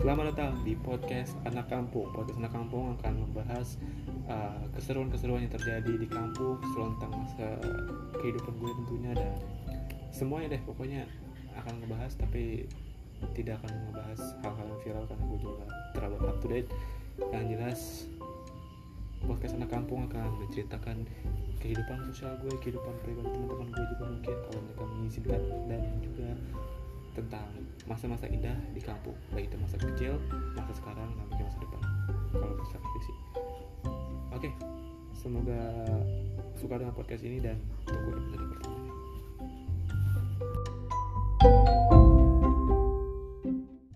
Selamat datang di podcast Anak Kampung. Podcast Anak Kampung akan membahas uh, keseruan-keseruan yang terjadi di kampung, keseruan tentang masa kehidupan gue tentunya dan semuanya deh pokoknya akan ngebahas tapi tidak akan ngebahas hal-hal yang viral karena gue juga terlalu up to date. Yang jelas podcast Anak Kampung akan menceritakan kehidupan sosial gue, kehidupan pribadi teman-teman gue juga mungkin kalau mereka mengizinkan dan juga tentang masa-masa indah di kampung. Baik itu masa kecil masa sekarang dan masa depan. Kalau bisa prediksi oke semoga suka dengan podcast ini dan tunggu episode pertama